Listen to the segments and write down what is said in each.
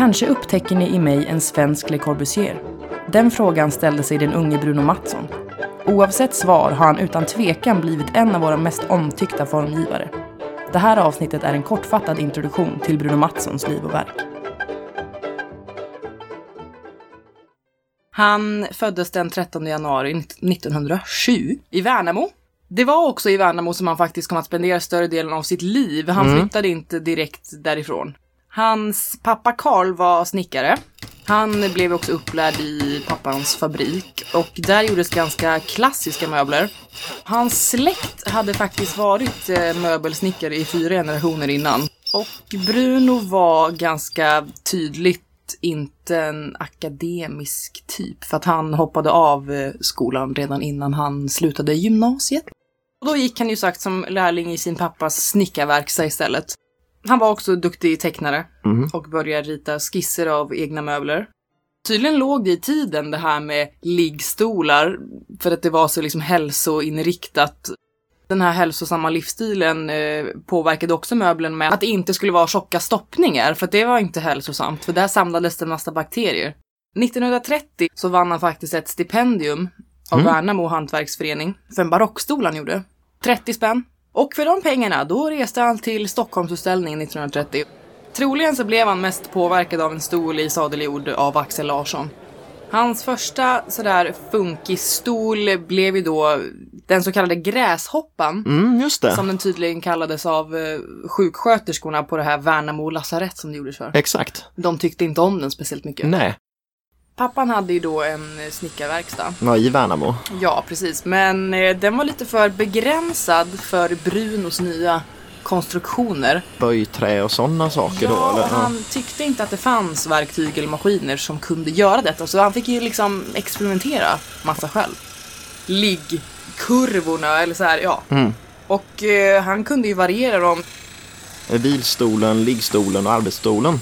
Kanske upptäcker ni i mig en svensk Le Corbusier? Den frågan ställde sig den unge Bruno Mattsson. Oavsett svar har han utan tvekan blivit en av våra mest omtyckta formgivare. Det här avsnittet är en kortfattad introduktion till Bruno Mattssons liv och verk. Han föddes den 13 januari 1907 i Värnamo. Det var också i Värnamo som han faktiskt kom att spendera större delen av sitt liv. Han Mm. flyttade inte direkt därifrån. Hans pappa Karl var snickare. Han blev också upplärd i pappans fabrik och där gjordes ganska klassiska möbler. Hans släkt hade faktiskt varit eh, möbelsnickare i fyra generationer innan. Och Bruno var ganska tydligt inte en akademisk typ för att han hoppade av eh, skolan redan innan han slutade gymnasiet. Och då gick han ju sagt som lärling i sin pappas snickarverkstad istället. Han var också duktig tecknare Mhm. och började rita skisser av egna möbler. Tydligen låg det i tiden det här med liggstolar för att det var så liksom hälsoinriktat. Den här hälsosamma livsstilen eh, påverkade också möblen med att det inte skulle vara tjocka stoppningar för att det var inte hälsosamt för där samlades det en massa bakterier. 1930 så vann han faktiskt ett stipendium av Värnamo hantverksförening för en barockstol han gjorde. 30 spänn. Och för de pengarna, då reste han till Stockholmsutställningen 1930. Troligen så blev han mest påverkad av en stol i sadelgjord av Axel Larsson. Hans första sådär funkisstol blev ju då den så kallade gräshoppan. Mm, just det. Som den tydligen kallades av eh, sjuksköterskorna på det här Värnamo lasarett som det gjordes för. Exakt. De tyckte inte om den speciellt mycket. Nej, Pappan hade ju då en eh, snickarverkstad. var i Värnamo. Ja, precis. Men eh, den var lite för begränsad för Brunos nya konstruktioner. Böjträ och sådana saker då? Ja, Eller? och han tyckte inte att det fanns verktyg eller maskiner som kunde göra detta. Så han fick ju liksom experimentera massa själv. Liggkurvorna eller så här, ja. Mm. Och eh, han kunde ju variera dem. Vilstolen, liggstolen och arbetsstolen.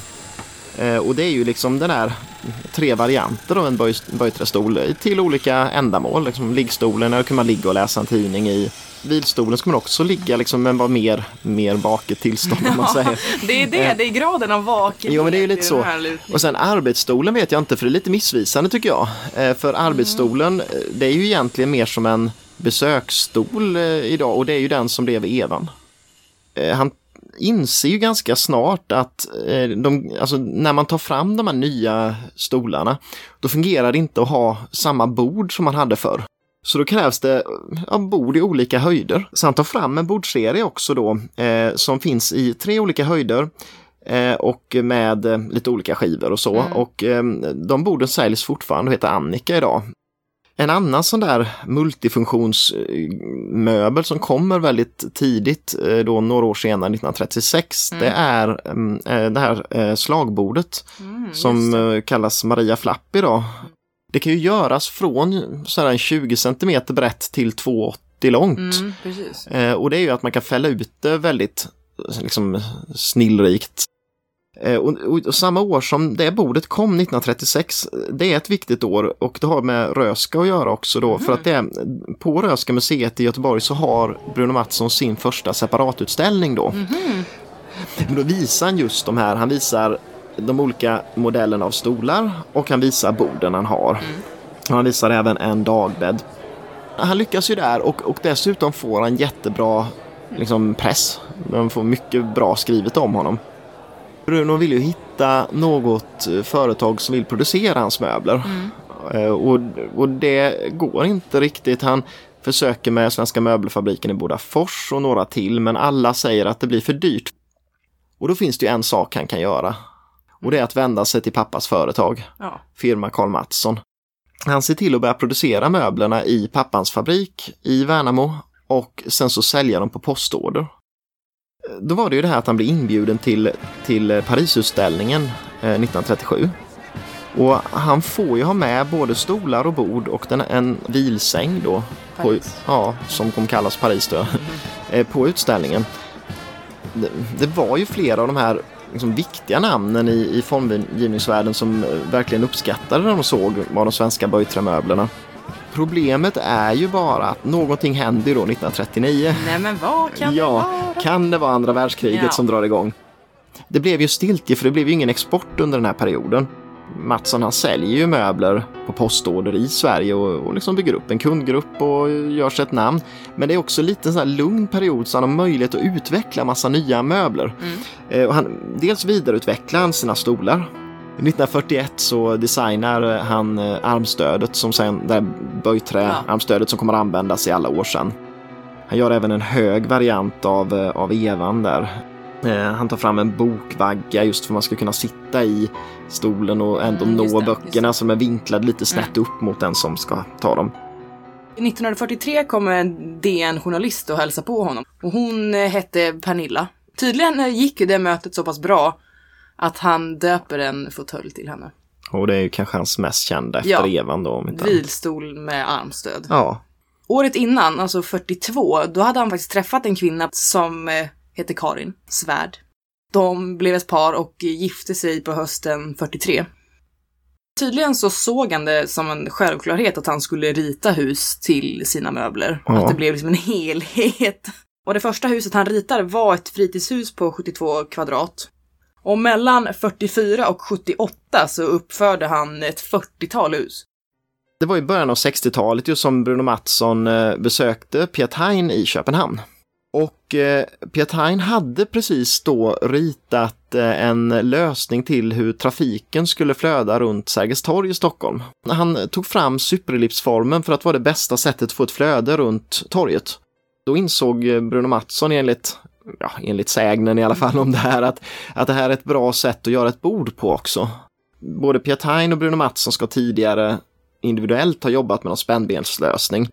Eh, och det är ju liksom den här tre varianter av en böj, böjträstol till olika ändamål. Liksom liggstolen, där kan man ligga och läsa en tidning i. Vilstolen ska man också ligga liksom, men vara mer, mer vaket tillstånd om man säger. Det är det, det är graden av vakenhet Jo men det är ju lite så. Och sen arbetsstolen vet jag inte för det är lite missvisande tycker jag. Eh, För arbetsstolen eh, det är ju egentligen mer som en besöksstol eh, idag och det är ju den som blev Evan. Han inser ju ganska snart att eh, de, alltså, när man tar fram de här nya stolarna då fungerar det inte att ha samma bord som man hade förr. Så då krävs det ja, bord i olika höjder. Så han tar fram en bordserie också då eh, som finns i tre olika höjder eh, och med eh, lite olika skivor och så. Och eh, de borden säljs fortfarande och heter Annika idag. En annan sån där multifunktionsmöbel som kommer väldigt tidigt, eh, då några år senare, 1936, det är mm, eh, det här eh, slagbordet Mm, som kallas Maria Flapp idag. Det kan ju göras från sådär en 20 cm brett till 2,80 långt. Mm, och det är ju att man kan fälla ut det väldigt liksom, snillrikt. Eh, och, och, och samma år som det bordet kom, 1936, det är ett viktigt år och det har med Röska att göra också då. För att det, är- på Röska museet i Göteborg så har Bruno Mattsson sin första separatutställning då. Men då visar han just de här, han visar de olika modellerna av stolar och han visar borden han har. Han visar även en dagbädd. Han lyckas ju där och, och dessutom får han jättebra liksom, press. De får mycket bra skrivet om honom. Bruno vill ju hitta något eh, företag som vill producera hans möbler. Eh, Och, och det går inte riktigt. Han försöker med Svenska möbelfabriken i Bodafors och några till men alla säger att det blir för dyrt. Och då finns det ju en sak han kan göra. Och det är att vända sig till pappas företag, Ja. firma Karl Mattsson. Han ser till att börja producera möblerna i pappans fabrik i Värnamo och sen så sälja dem på postorder. Då var det ju det här att han blev inbjuden till, till Parisutställningen eh, 1937. Och han får ju ha med både stolar och bord och den, en vilsäng då, på, ja, som kom kallas Paris då, eh, på utställningen. Det, det var ju flera av de här liksom, viktiga namnen i, i formgivningsvärlden som eh, verkligen uppskattade när de såg vad de svenska böjträmöblerna. Problemet är ju bara att någonting händer då 1939. Nej men vad kan det Ja, vara? kan det vara andra världskriget Ja. som drar igång? det blev ju stiltje för det blev ju ingen export under den här perioden. Mattsson han säljer ju möbler på postorder i Sverige och, och liksom bygger upp en kundgrupp och gör sig ett namn. Men det är också lite en sån här lugn period så han har möjlighet att utveckla massa nya möbler. Mm. Eh, och han, dels vidareutvecklar han sina stolar. 1941 så designar han eh, armstödet som sen, det böjträ-armstödet som kommer att användas i alla år sedan. Han gör även en hög variant av, eh, av evan där. Eh, Han tar fram en bokvagga just för att man ska kunna sitta i stolen och ändå Mm, nå det, böckerna som är vinklade lite snett upp mot den som ska ta dem. 1943 kommer en DN-journalist och hälsa på honom. Och hon hette Pernilla. Tydligen gick det mötet så pass bra att han döper en fåtölj till henne. Och det är ju kanske hans mest kända efter Ja. evan då. Om inte. Vilstol med armstöd. Ja, Året innan, alltså 42, då hade han faktiskt träffat en kvinna som eh, heter Karin Svärd. De blev ett par och gifte sig på hösten 43. Tydligen så såg han det som en självklarhet att han skulle rita hus till sina möbler. Ja. Att det blev liksom en helhet. Och det första huset han ritade var ett fritidshus på 72 kvadrat. Och mellan 44 och 78 så uppförde han ett 40-tal hus. det var i början av 60-talet ju som Bruno Mattsson eh, besökte Piet Hein i Köpenhamn. Och eh, Piet Hein hade precis då ritat eh, en lösning till hur trafiken skulle flöda runt Sergels torg i Stockholm. Han tog fram superellipsformen för att vara det bästa sättet att få ett flöde runt torget. Då insåg eh, Bruno Mattsson enligt, ja, enligt sägnen i alla fall om det här att, att det här är ett bra sätt att göra ett bord på också. Både Piatain och Bruno Mattsson ska tidigare individuellt ha jobbat med någon spännbenslösning.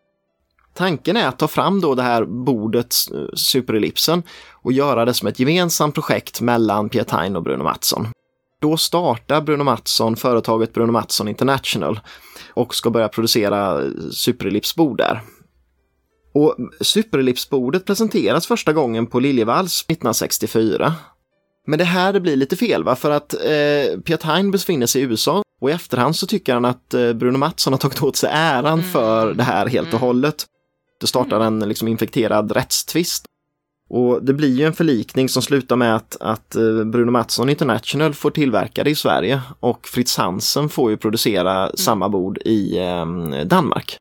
Tanken är att ta fram då det här bordet, superellipsen, och göra det som ett gemensamt projekt mellan Piatain och Bruno Mattsson. Då startar Bruno Mattsson företaget Bruno Mattsson International och ska börja producera superellipsbord där. Och superellipsbordet presenteras första gången på Liljevalchs 1964. Men det här det blir lite fel, va? för att eh, Piet Hein befinner sig i USA och i efterhand så tycker han att eh, Bruno Mattsson har tagit åt sig äran för det här helt och hållet. Det startar en liksom, infekterad rättstvist. Och det blir ju en förlikning som slutar med att, att eh, Bruno Mattsson International får tillverka det i Sverige och Fritz Hansen får ju producera samma bord i eh, Danmark.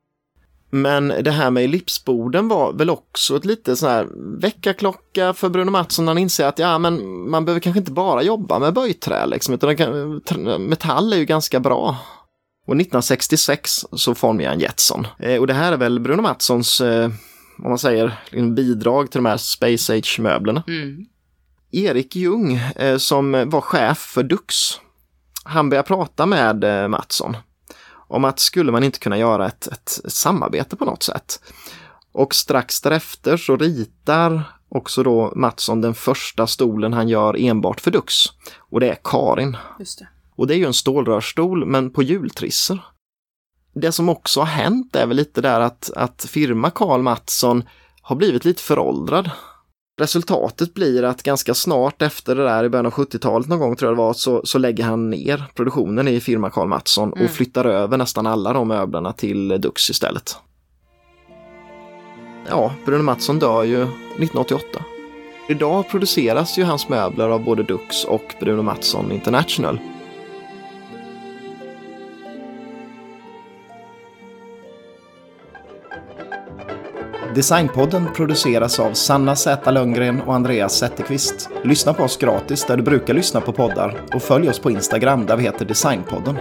Men det här med ellipsborden var väl också ett lite så här väckarklocka för Bruno Mattsson. Han inser att ja, men man behöver kanske inte bara jobba med böjträ, liksom, utan kan, metall är ju ganska bra. Och 1966 så formar han Jetson. Eh, och det här är väl Bruno Mattssons, eh, om man säger, liksom bidrag till de här Space Age-möblerna. Mm. Erik Ljung, eh, som var chef för Dux, han börjar prata med eh, Mattsson om att skulle man inte kunna göra ett, ett, ett samarbete på något sätt. Och strax därefter så ritar också då Mattsson den första stolen han gör enbart för Dux. Och det är Karin. Just det. Och det är ju en stålrörsstol men på hjultrisser. Det som också har hänt är väl lite där att, att firma Karl Mattsson har blivit lite föråldrad. Resultatet blir att ganska snart efter det där i början av 70-talet någon gång tror jag det var så, så lägger han ner produktionen i firma Karl Mattsson och flyttar över nästan alla de möblerna till Dux istället. Ja, Bruno Mattsson dör ju 1988. Idag produceras ju hans möbler av både Dux och Bruno Mattsson International. Designpodden produceras av Sanna Z Lundgren och Andreas Zetterqvist. Lyssna på oss gratis där du brukar lyssna på poddar och följ oss på Instagram där vi heter Designpodden.